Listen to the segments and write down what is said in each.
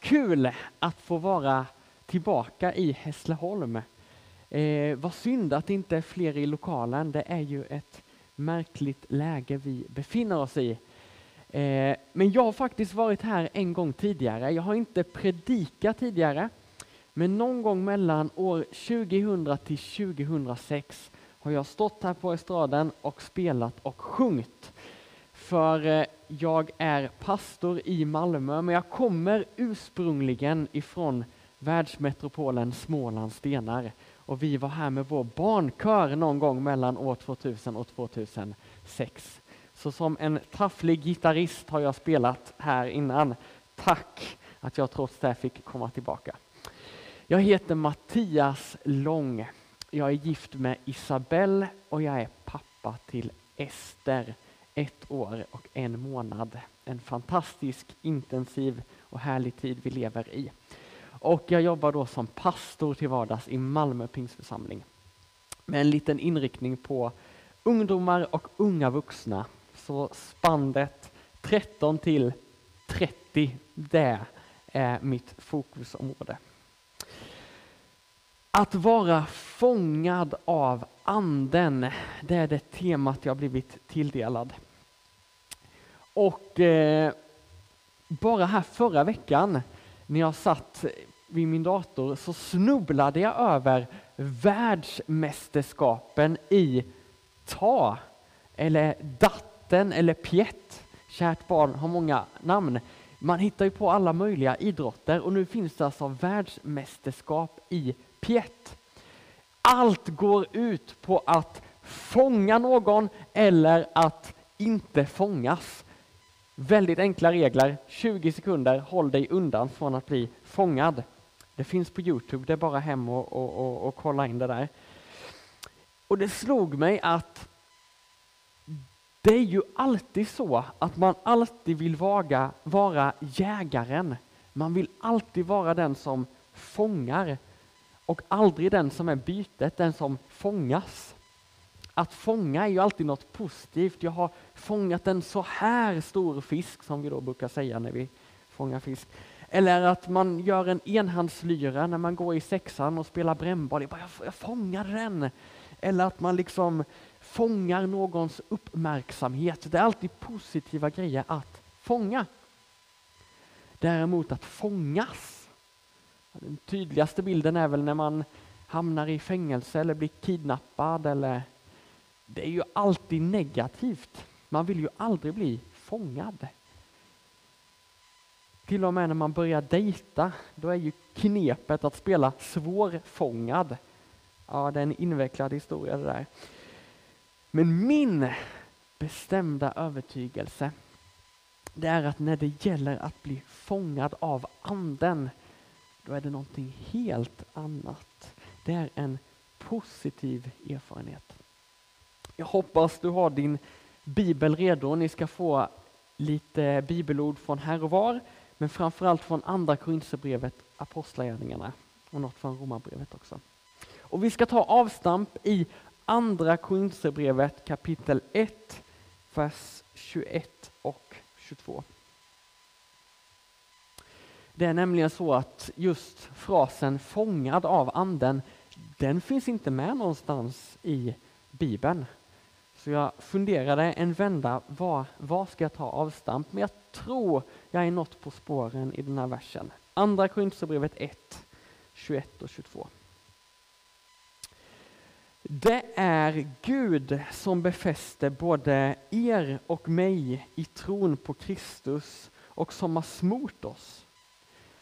kul att få vara tillbaka i Hässleholm. Eh, vad synd att det inte är fler i lokalen. Det är ju ett märkligt läge vi befinner oss i. Eh, men jag har faktiskt varit här en gång tidigare. Jag har inte predikat tidigare, men någon gång mellan år 2000 till 2006 har jag stått här på estraden och spelat och sjungit. För eh, jag är pastor i Malmö, men jag kommer ursprungligen ifrån världsmetropolen Smålands stenar. Och vi var här med vår barnkör någon gång mellan år 2000 och 2006. Så som en tafflig gitarrist har jag spelat här innan. Tack att jag trots det fick komma tillbaka. Jag heter Mattias Lång. Jag är gift med Isabelle och jag är pappa till Ester ett år och en månad. En fantastisk, intensiv och härlig tid vi lever i. Och jag jobbar då som pastor till vardags i Malmö pingstförsamling Med en liten inriktning på ungdomar och unga vuxna. Så spannet 13 till 30, det är mitt fokusområde. Att vara fångad av anden, det är det temat jag blivit tilldelad. Och eh, bara här förra veckan när jag satt vid min dator så snubblade jag över världsmästerskapen i ta eller datten eller pjätt. Kärt barn har många namn. Man hittar ju på alla möjliga idrotter och nu finns det alltså världsmästerskap i pjätt. Allt går ut på att fånga någon eller att inte fångas. Väldigt enkla regler, 20 sekunder, håll dig undan från att bli fångad. Det finns på Youtube, det är bara hem och, och, och, och kolla in det där. Och det slog mig att det är ju alltid så att man alltid vill vaga, vara jägaren. Man vill alltid vara den som fångar och aldrig den som är bytet, den som fångas. Att fånga är ju alltid något positivt. Jag har fångat en så här stor fisk som vi då brukar säga när vi fångar fisk. Eller att man gör en enhandslyra när man går i sexan och spelar brännboll. Jag, bara, jag fångade den. Eller att man liksom fångar någons uppmärksamhet. Det är alltid positiva grejer att fånga. Däremot att fångas. Den tydligaste bilden är väl när man hamnar i fängelse eller blir kidnappad eller det är ju alltid negativt. Man vill ju aldrig bli fångad. Till och med när man börjar dejta, då är ju knepet att spela svårfångad. Ja, det är en invecklad historia det där. Men min bestämda övertygelse, det är att när det gäller att bli fångad av anden, då är det någonting helt annat. Det är en positiv erfarenhet. Jag hoppas du har din bibel redo. Ni ska få lite bibelord från här och var, men framförallt från andra Korinthierbrevet, Apostlagärningarna och något från Romarbrevet också. Och vi ska ta avstamp i andra Korinthierbrevet kapitel 1, vers 21 och 22. Det är nämligen så att just frasen fångad av anden, den finns inte med någonstans i Bibeln. Så jag funderade en vända, var, vad ska jag ta avstamp? Men jag tror jag är något på spåren i den här versen. Andra Korinthierbrevet 1, 21 och 22. Det är Gud som befäster både er och mig i tron på Kristus och som har smort oss.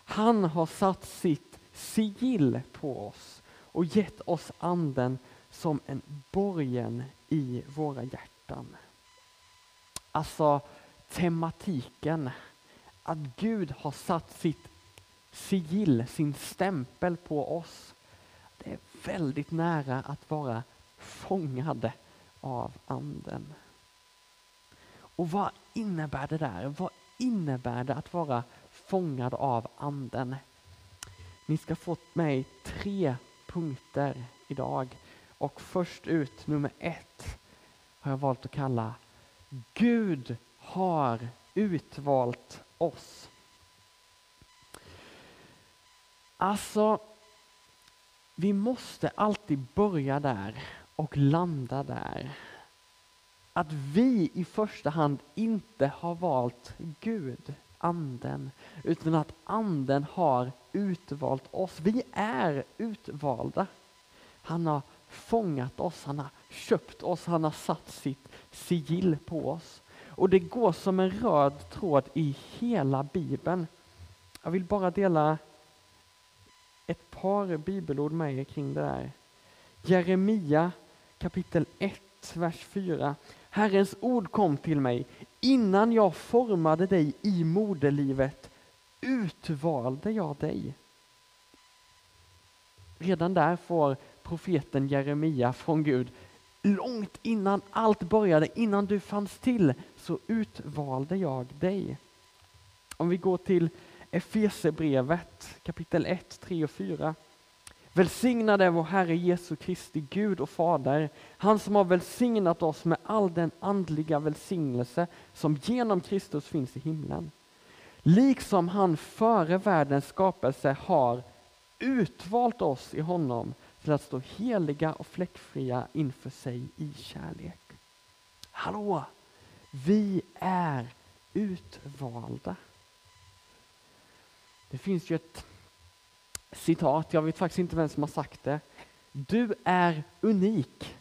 Han har satt sitt sigill på oss och gett oss anden som en borgen i våra hjärtan. Alltså tematiken att Gud har satt sitt sigill, sin stämpel på oss. Det är väldigt nära att vara fångad av anden. Och vad innebär det där? Vad innebär det att vara fångad av anden? Ni ska få mig tre punkter idag. Och först ut, nummer ett, har jag valt att kalla Gud har utvalt oss. Alltså, vi måste alltid börja där och landa där. Att vi i första hand inte har valt Gud, anden, utan att anden har utvalt oss. Vi är utvalda. Han har fångat oss, han har köpt oss, han har satt sitt sigill på oss. Och det går som en röd tråd i hela Bibeln. Jag vill bara dela ett par bibelord med er kring det där. Jeremia kapitel 1, vers 4. Herrens ord kom till mig. Innan jag formade dig i moderlivet utvalde jag dig. Redan där får profeten Jeremia från Gud långt innan allt började, innan du fanns till, så utvalde jag dig. Om vi går till Efesebrevet kapitel 1, 3 och 4. Välsignade vår Herre Jesu Kristi Gud och Fader, han som har välsignat oss med all den andliga välsignelse som genom Kristus finns i himlen. Liksom han före världens skapelse har utvalt oss i honom till att stå heliga och fläckfria inför sig i kärlek. Hallå! Vi är utvalda. Det finns ju ett citat, jag vet faktiskt inte vem som har sagt det. Du är unik,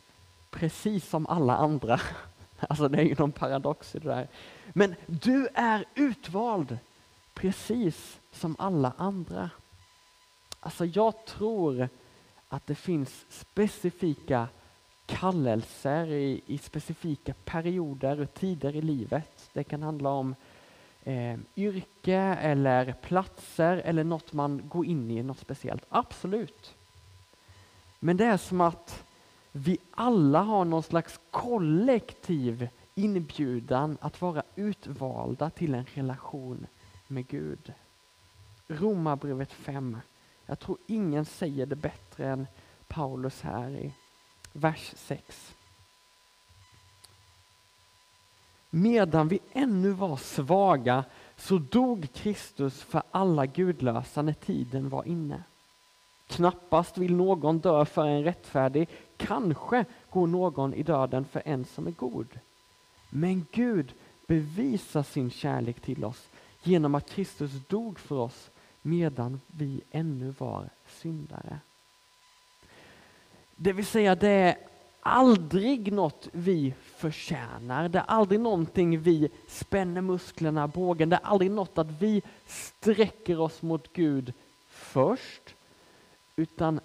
precis som alla andra. Alltså det är ju någon paradox i det där. Men du är utvald, precis som alla andra. Alltså jag tror att det finns specifika kallelser i, i specifika perioder och tider i livet. Det kan handla om eh, yrke eller platser eller något man går in i, något speciellt. Absolut. Men det är som att vi alla har någon slags kollektiv inbjudan att vara utvalda till en relation med Gud. Romarbrevet 5. Jag tror ingen säger det bättre än Paulus här i vers 6. Medan vi ännu var svaga så dog Kristus för alla gudlösa när tiden var inne. Knappast vill någon dö för en rättfärdig, kanske går någon i döden för en som är god. Men Gud bevisar sin kärlek till oss genom att Kristus dog för oss medan vi ännu var syndare. Det vill säga, det är aldrig något vi förtjänar. Det är aldrig någonting vi spänner musklerna, bågen. Det är aldrig något att vi sträcker oss mot Gud först. Utan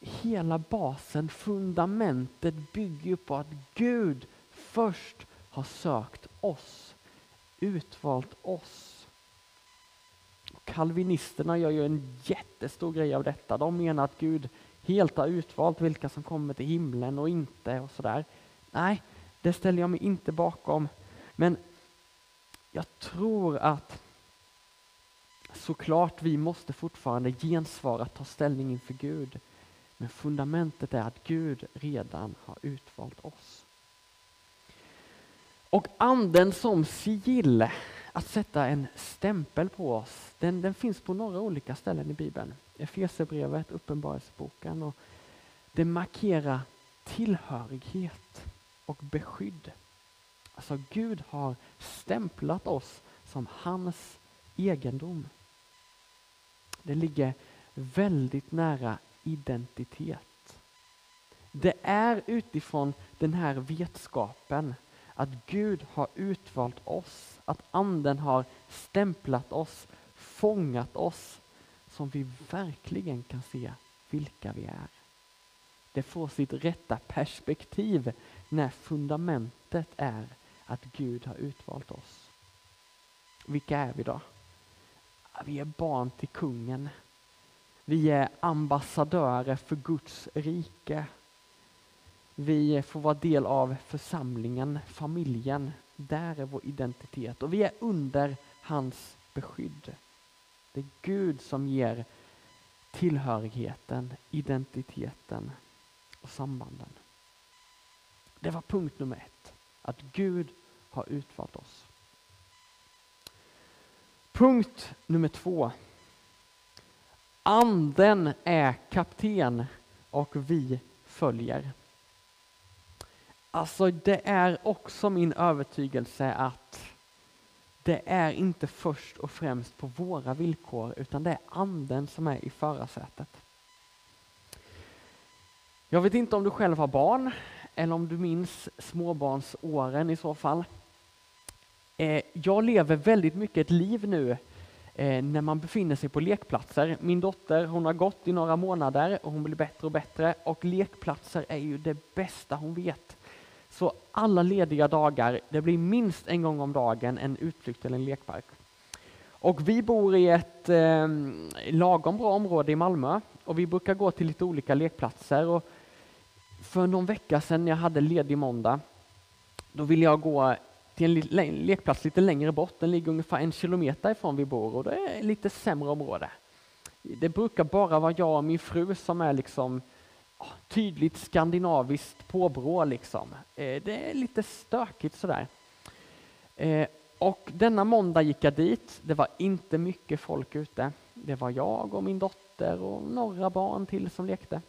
hela basen, fundamentet bygger på att Gud först har sökt oss, utvalt oss. Kalvinisterna gör ju en jättestor grej av detta. De menar att Gud helt har utvalt vilka som kommer till himlen och inte och sådär. Nej, det ställer jag mig inte bakom. Men jag tror att såklart vi måste fortfarande gensvara, ta ställning inför Gud. Men fundamentet är att Gud redan har utvalt oss. Och anden som sigill, att sätta en stämpel på oss, den, den finns på några olika ställen i Bibeln. Efesierbrevet, Uppenbarelseboken. Och det markerar tillhörighet och beskydd. Alltså Gud har stämplat oss som hans egendom. Det ligger väldigt nära identitet. Det är utifrån den här vetskapen att Gud har utvalt oss, att anden har stämplat oss, fångat oss som vi verkligen kan se vilka vi är. Det får sitt rätta perspektiv när fundamentet är att Gud har utvalt oss. Vilka är vi då? vi är barn till kungen. Vi är ambassadörer för Guds rike. Vi får vara del av församlingen, familjen. Där är vår identitet och vi är under hans beskydd. Det är Gud som ger tillhörigheten, identiteten och sambanden. Det var punkt nummer ett, att Gud har utvalt oss. Punkt nummer två. Anden är kapten och vi följer. Alltså det är också min övertygelse att det är inte först och främst på våra villkor utan det är anden som är i förarsätet. Jag vet inte om du själv har barn eller om du minns småbarnsåren i så fall. Eh, jag lever väldigt mycket ett liv nu eh, när man befinner sig på lekplatser. Min dotter hon har gått i några månader och hon blir bättre och bättre och lekplatser är ju det bästa hon vet. Så alla lediga dagar, det blir minst en gång om dagen en utflykt till en lekpark. Och vi bor i ett eh, lagom bra område i Malmö och vi brukar gå till lite olika lekplatser. Och för någon vecka sedan när jag hade ledig måndag, då ville jag gå till en lekplats lite längre bort. Den ligger ungefär en kilometer ifrån vi bor och det är lite sämre område. Det brukar bara vara jag och min fru som är liksom tydligt skandinaviskt påbrå liksom. Eh, det är lite stökigt sådär. Eh, och denna måndag gick jag dit. Det var inte mycket folk ute. Det var jag och min dotter och några barn till som lekte.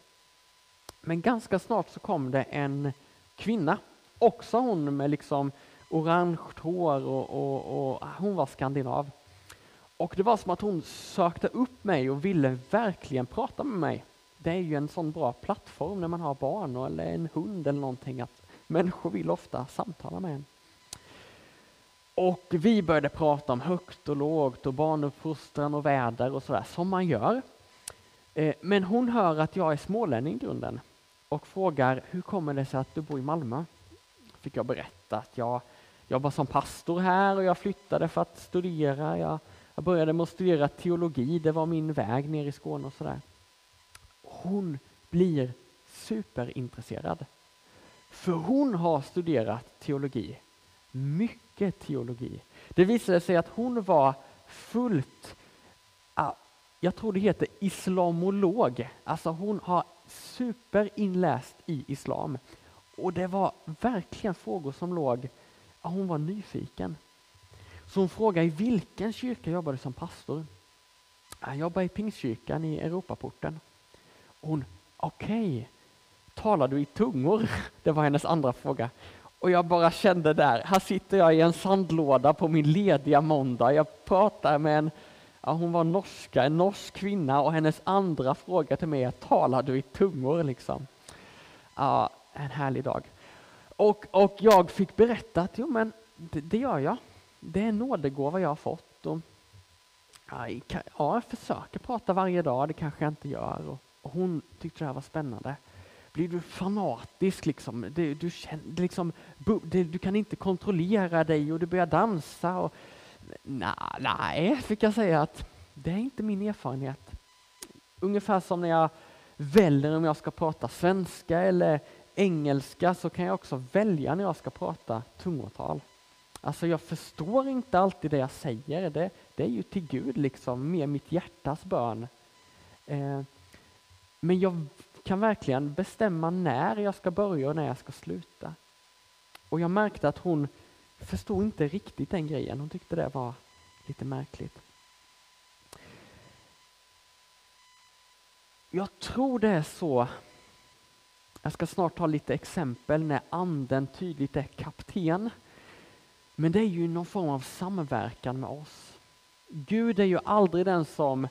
Men ganska snart så kom det en kvinna, också hon med liksom orange hår och, och, och ah, hon var skandinav. Och det var som att hon sökte upp mig och ville verkligen prata med mig det är ju en sån bra plattform när man har barn eller en hund eller någonting att människor vill ofta samtala med en. Och vi började prata om högt och lågt och barnuppfostran och väder och sådär som man gör. Eh, men hon hör att jag är smålänning i grunden och frågar hur kommer det sig att du bor i Malmö? Fick jag berätta att jag jobbar som pastor här och jag flyttade för att studera. Jag, jag började med att studera teologi, det var min väg ner i Skåne och sådär hon blir superintresserad. För hon har studerat teologi, mycket teologi. Det visade sig att hon var fullt, jag tror det heter islamolog, alltså hon har superinläst i islam. Och det var verkligen frågor som låg, hon var nyfiken. Så hon frågade i vilken kyrka jobbar du som pastor? Jag jobbar i Pingstkyrkan i Europaporten. Hon, okej, okay. talar du i tungor? Det var hennes andra fråga. Och jag bara kände där, här sitter jag i en sandlåda på min lediga måndag. Jag pratar med en, ja, hon var norska, en norsk kvinna och hennes andra fråga till mig är, talar du i tungor? Liksom. Ja, en härlig dag. Och, och jag fick berätta att jo, men det, det gör jag. Det är en nådegåva jag har fått. Och, ja, jag försöker prata varje dag, det kanske jag inte gör. Och, hon tyckte det här var spännande. Blir du fanatisk liksom, du, du, känner, liksom, du, kan inte kontrollera dig och du börjar dansa. Och, na, nej, fick jag säga att det är inte min erfarenhet. Ungefär som när jag väljer om jag ska prata svenska eller engelska så kan jag också välja när jag ska prata tungotal. Alltså jag förstår inte alltid det jag säger, det, det är ju till Gud liksom, mer mitt hjärtas bön. Eh, men jag kan verkligen bestämma när jag ska börja och när jag ska sluta. Och jag märkte att hon förstod inte riktigt den grejen. Hon tyckte det var lite märkligt. Jag tror det är så, jag ska snart ta lite exempel när anden tydligt är kapten. Men det är ju någon form av samverkan med oss. Gud är ju aldrig den som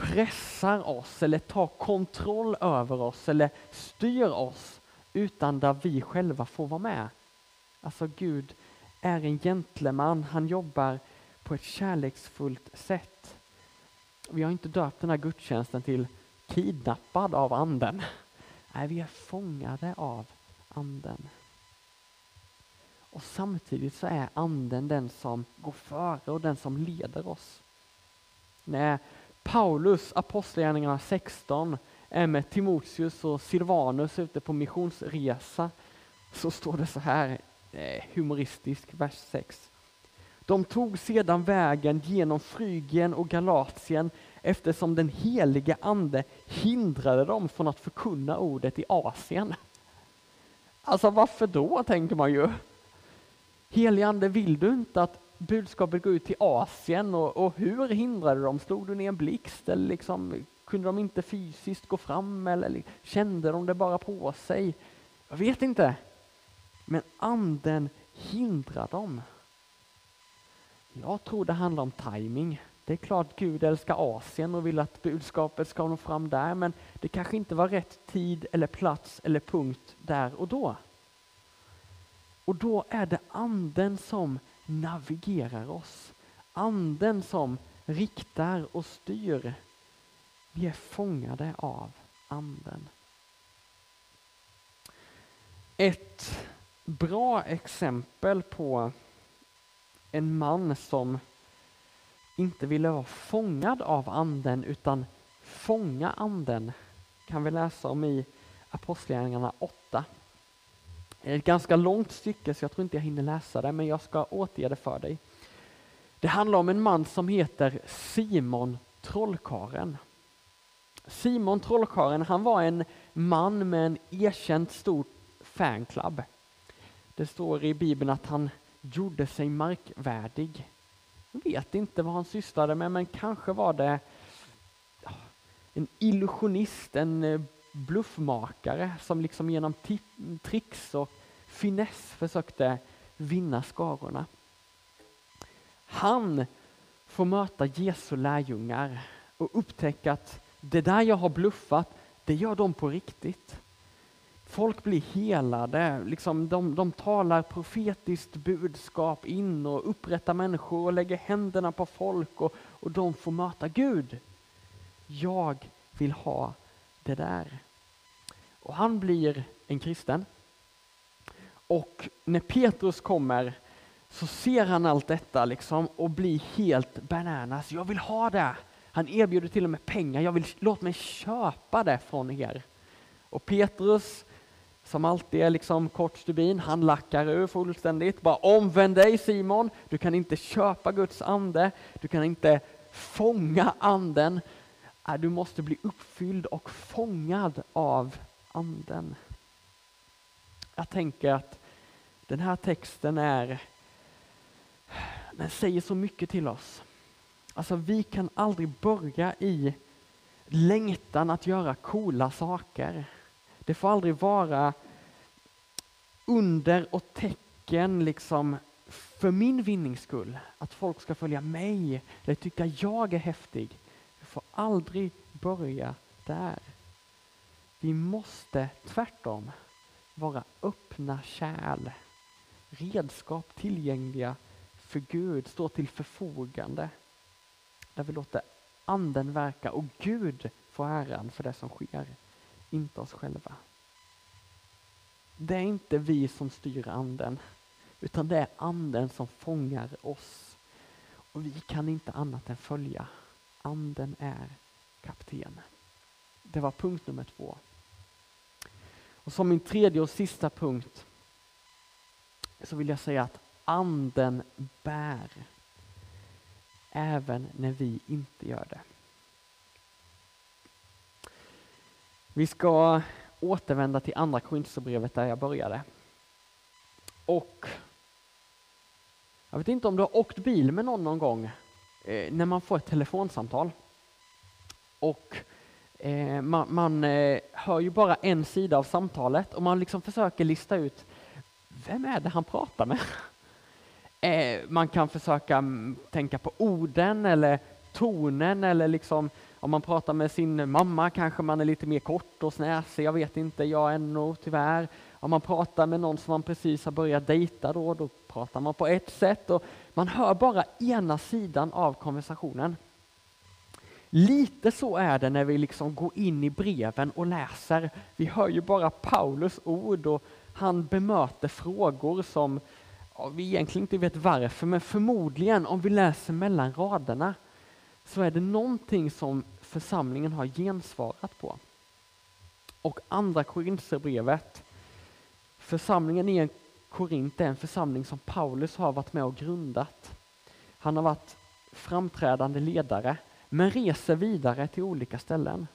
pressar oss eller tar kontroll över oss eller styr oss utan där vi själva får vara med. Alltså Gud är en gentleman, han jobbar på ett kärleksfullt sätt. Vi har inte döpt den här gudstjänsten till kidnappad av anden. Nej, vi är fångade av anden. Och samtidigt så är anden den som går före och den som leder oss. När Paulus, Apostlagärningarna 16, är med Timoteus och Silvanus ute på missionsresa så står det så här, eh, humoristisk, vers 6. De tog sedan vägen genom Frygien och Galatien eftersom den helige ande hindrade dem från att förkunna ordet i Asien. Alltså varför då, tänker man ju. Helige ande, vill du inte att budskapet gå ut till Asien och, och hur hindrade de? Slog du ner en blixt eller liksom, kunde de inte fysiskt gå fram eller kände de det bara på sig? Jag vet inte. Men anden hindrar dem. Jag tror det handlar om timing. Det är klart Gud älskar Asien och vill att budskapet ska nå fram där, men det kanske inte var rätt tid eller plats eller punkt där och då. Och då är det anden som navigerar oss. Anden som riktar och styr. Vi är fångade av anden. Ett bra exempel på en man som inte ville vara fångad av anden utan fånga anden kan vi läsa om i Apostlagärningarna 8. Det är ett ganska långt stycke så jag tror inte jag hinner läsa det men jag ska återge det för dig. Det handlar om en man som heter Simon Trollkaren. Simon Trollkaren han var en man med en erkänt stor fanclub. Det står i Bibeln att han gjorde sig markvärdig. Jag vet inte vad han sysslade med, men kanske var det en illusionist, en eh, bluffmakare som liksom genom tricks och finess försökte vinna skarorna. Han får möta Jesu lärjungar och upptäcka att det där jag har bluffat, det gör de på riktigt. Folk blir helade, liksom de, de talar profetiskt budskap in och upprättar människor och lägger händerna på folk och, och de får möta Gud. Jag vill ha det där. Och han blir en kristen. Och när Petrus kommer så ser han allt detta liksom och blir helt bananas. Jag vill ha det! Han erbjuder till och med pengar. Jag vill, låt mig köpa det från er. Och Petrus som alltid är liksom kort stubin, han lackar ur fullständigt. Bara omvänd dig Simon, du kan inte köpa Guds ande, du kan inte fånga anden är du måste bli uppfylld och fångad av anden. Jag tänker att den här texten är, den säger så mycket till oss. Alltså vi kan aldrig börja i längtan att göra coola saker. Det får aldrig vara under och tecken liksom för min vinnings skull. Att folk ska följa mig eller tycka jag är häftig. Aldrig börja där. Vi måste tvärtom vara öppna kärl. Redskap tillgängliga för Gud, stå till förfogande. Där vi låter anden verka och Gud få äran för det som sker inte oss själva. Det är inte vi som styr anden, utan det är anden som fångar oss. Och vi kan inte annat än följa. Anden är kapten. Det var punkt nummer två. Och som min tredje och sista punkt så vill jag säga att anden bär även när vi inte gör det. Vi ska återvända till andra Korinthierbrevet där jag började. Och jag vet inte om du har åkt bil med någon någon gång eh, när man får ett telefonsamtal. Och eh, man, man eh, hör ju bara en sida av samtalet och man liksom försöker lista ut vem är det han pratar med? Eh, man kan försöka mm, tänka på orden eller tonen eller liksom om man pratar med sin mamma kanske man är lite mer kort och snäsig, jag vet inte, jag är nog tyvärr. Om man pratar med någon som man precis har börjat dejta då, då pratar man på ett sätt och man hör bara ena sidan av konversationen. Lite så är det när vi liksom går in i breven och läser. Vi hör ju bara Paulus ord och han bemöter frågor som ja, vi egentligen inte vet varför, men förmodligen om vi läser mellan raderna så är det någonting som församlingen har gensvarat på. Och andra Korinthierbrevet, församlingen i Korint är en församling som Paulus har varit med och grundat. Han har varit framträdande ledare, men reser vidare till olika ställen.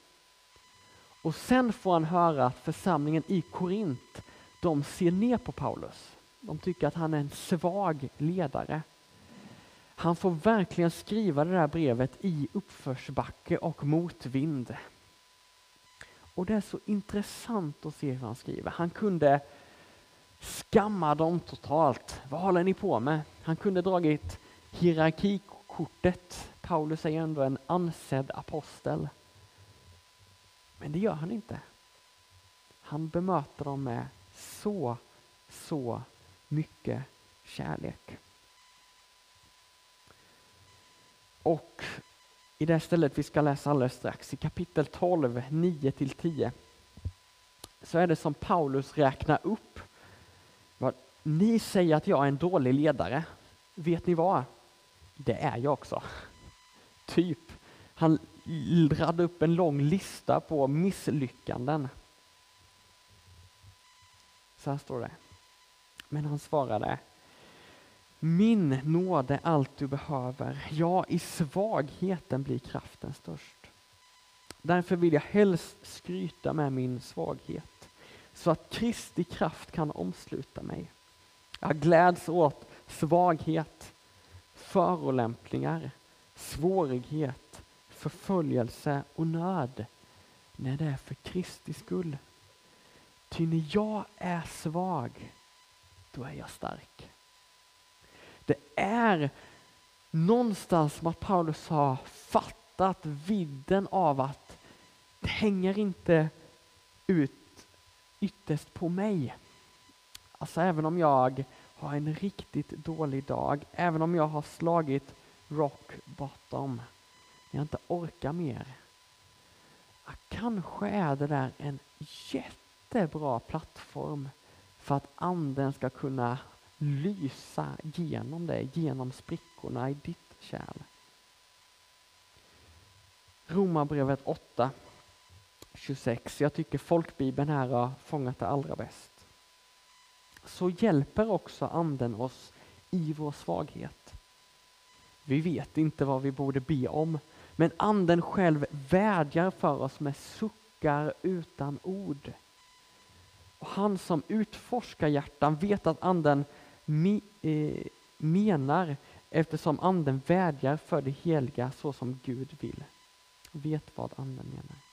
Och sen får han höra att församlingen i Korint, de ser ner på Paulus. De tycker att han är en svag ledare. Han får verkligen skriva det där brevet i uppförsbacke och motvind. Och det är så intressant att se hur han skriver. Han kunde skamma dem totalt. Vad håller ni på med? Han kunde dragit hierarkikortet. Paulus är ju ändå en ansedd apostel. Men det gör han inte. Han bemöter dem med så, så mycket kärlek. Och i det stället vi ska läsa alldeles strax, i kapitel 12, 9-10, så är det som Paulus räknar upp. Ni säger att jag är en dålig ledare. Vet ni vad? Det är jag också. Typ. Han radde upp en lång lista på misslyckanden. Så här står det. Men han svarade Min nåd är allt du behöver. Ja, i svagheten blir kraften störst. Därför vill jag helst skryta med min svaghet så att Kristi kraft kan omsluta mig. Jag gläds åt svaghet, förolämpningar, svårighet, förföljelse och nöd när det är för Kristi skull. Ty när jag är svag, då är jag stark. Det är någonstans som att Paulus har fattat vidden av att det hänger inte ut ytterst på mig. Alltså även om jag har en riktigt dålig dag, även om jag har slagit rock bottom, när jag inte orkar mer. Kanske är det där en jättebra plattform för att anden ska kunna lysa genom dig, genom sprickorna i ditt kärl. Romarbrevet 8, 26. Jag tycker folkbibeln här har fångat det allra bäst. Så hjälper också anden oss i vår svaghet. Vi vet inte vad vi borde be om, men anden själv vädjar för oss med suckar utan ord. Och han som utforskar hjärtan vet att anden me, eh, menar eftersom anden vädjar för det heliga så som Gud vill. Vet vad anden menar.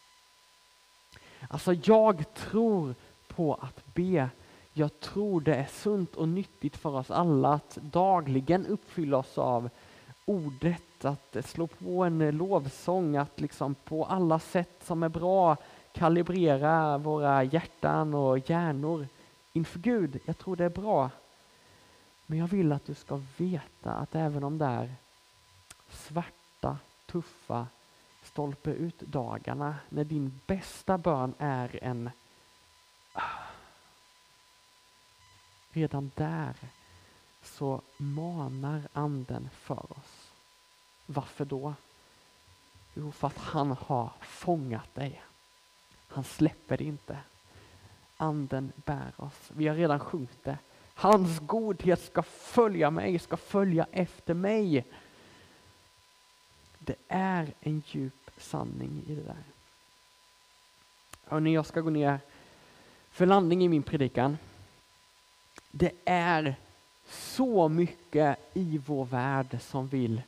Alltså jag tror på att be. Jag tror det är sunt och nyttigt för oss alla att dagligen uppfylla oss av ordet, att slå på en lovsång, att liksom på alla sätt som är bra kalibrera våra hjärtan och hjärnor inför Gud. Jag tror det är bra. Men jag vill att du ska veta att även om det är svarta, tuffa stolpe ut-dagarna, när din bästa bön är en ah. Redan där så manar anden för oss. Varför då? Jo, för att han har fångat dig. Han släpper dig inte. Anden bär oss. Vi har redan sjungit det. Hans godhet ska följa mig, ska följa efter mig. Det är en djup sanning i det där. Hörrni, jag ska gå ner för landning i min predikan. Det är så mycket i vår värld som vill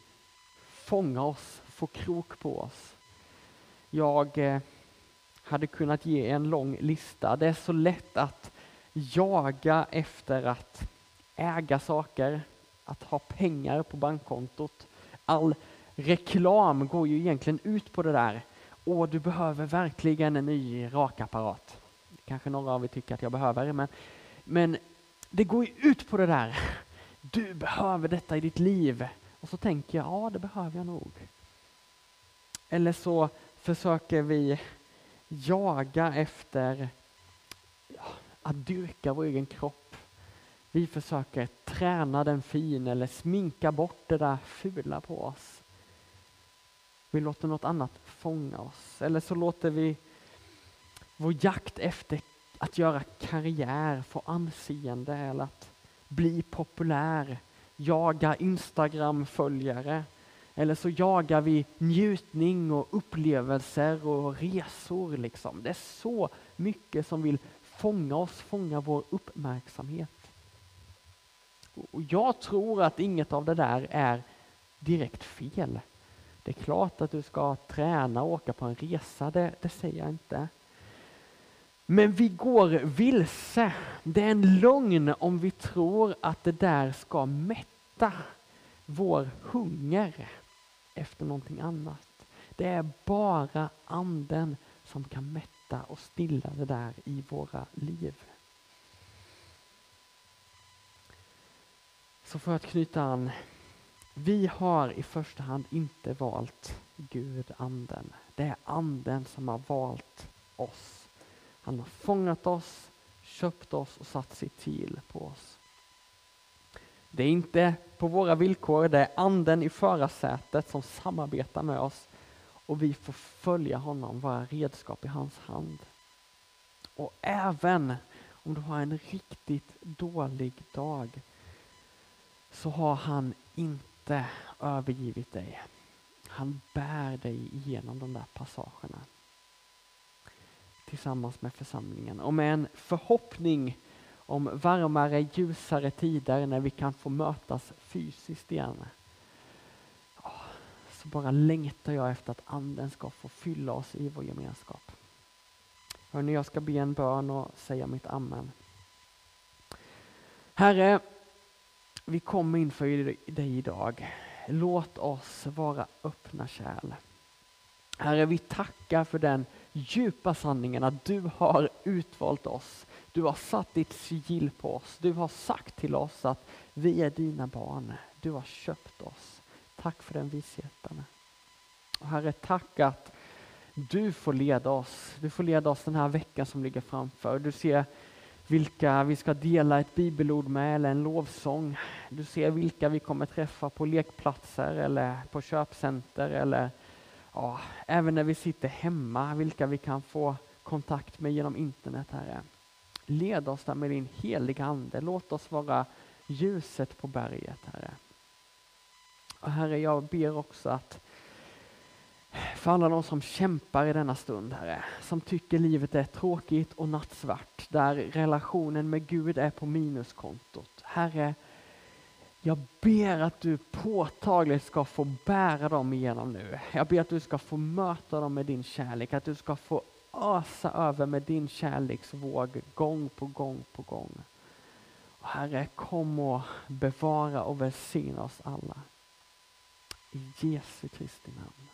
fånga oss, få krok på oss. Jag eh, hade kunnat ge en lång lista. Det är så lätt att jaga efter att äga saker, att ha pengar på bankkontot. All reklam går ju egentligen ut på det där. Åh, du behöver verkligen en ny rakapparat. Kanske några av er tycker att jag behöver, men, men det går ju ut på det där. Du behöver detta i ditt liv. Och så tänker jag, ja det behöver jag nog. Eller så försöker vi jaga efter ja, att dyrka vår egen kropp. Vi försöker träna den fin eller sminka bort det där fula på oss. Vi låter något annat fånga oss. Eller så låter vi vår jakt efter att göra karriär, få anseende eller att bli populär, jaga Instagram-följare. Eller så jagar vi njutning och upplevelser och resor. Liksom. Det är så mycket som vill fånga oss, fånga vår uppmärksamhet. Och jag tror att inget av det där är direkt fel. Det är klart att du ska träna och åka på en resa, det, det säger jag inte. Men vi går vilse. Det är en lögn om vi tror att det där ska mätta vår hunger efter någonting annat. Det är bara anden som kan mätta och stilla det där i våra liv. Så för att knyta an. Vi har i första hand inte valt Gud, anden. Det är anden som har valt oss. Han har fångat oss, köpt oss och satt sitt till på oss. Det är inte på våra villkor, det är anden i förarsätet som samarbetar med oss och vi får följa honom, vara redskap i hans hand. Och även om du har en riktigt dålig dag så har han inte inte övergivit dig. Han bär dig igenom de där passagerna tillsammans med församlingen och med en förhoppning om varmare, ljusare tider när vi kan få mötas fysiskt igen. Ah, så bara längtar jag efter att anden ska få fylla oss i vår gemenskap. Hörrni, jag ska be en bön och säga mitt amen. Herre, vi kommer inför dig idag. Låt oss vara öppna kärl. Herre, vi tackar för den djupa sanningen att du har utvalt oss. Du har satt ditt sigill på oss. Du har sagt till oss att vi är dina barn. Du har köpt oss. Tack för den visheten. Och Herre, tack att du får leda oss. Du får leda oss den här veckan som ligger framför. Du ser vilka vi ska dela ett bibelord med eller en lovsång. Du ser vilka vi kommer träffa på lekplatser eller på köpcenter eller ja, även när vi sitter hemma, vilka vi kan få kontakt med genom internet, Herre. Led oss där med din heliga Ande. Låt oss vara ljuset på berget, Herre. Och Herre, jag ber också att för alla de som kämpar i denna stund, Herre, som tycker livet är tråkigt och nattsvart, där relationen med Gud är på minuskontot. Herre, jag ber att du påtagligt ska få bära dem igenom nu. Jag ber att du ska få möta dem med din kärlek, att du ska få ösa över med din kärleksvåg gång på gång på gång. Och Herre, kom och bevara och välsigna oss alla. I Jesu Kristi namn.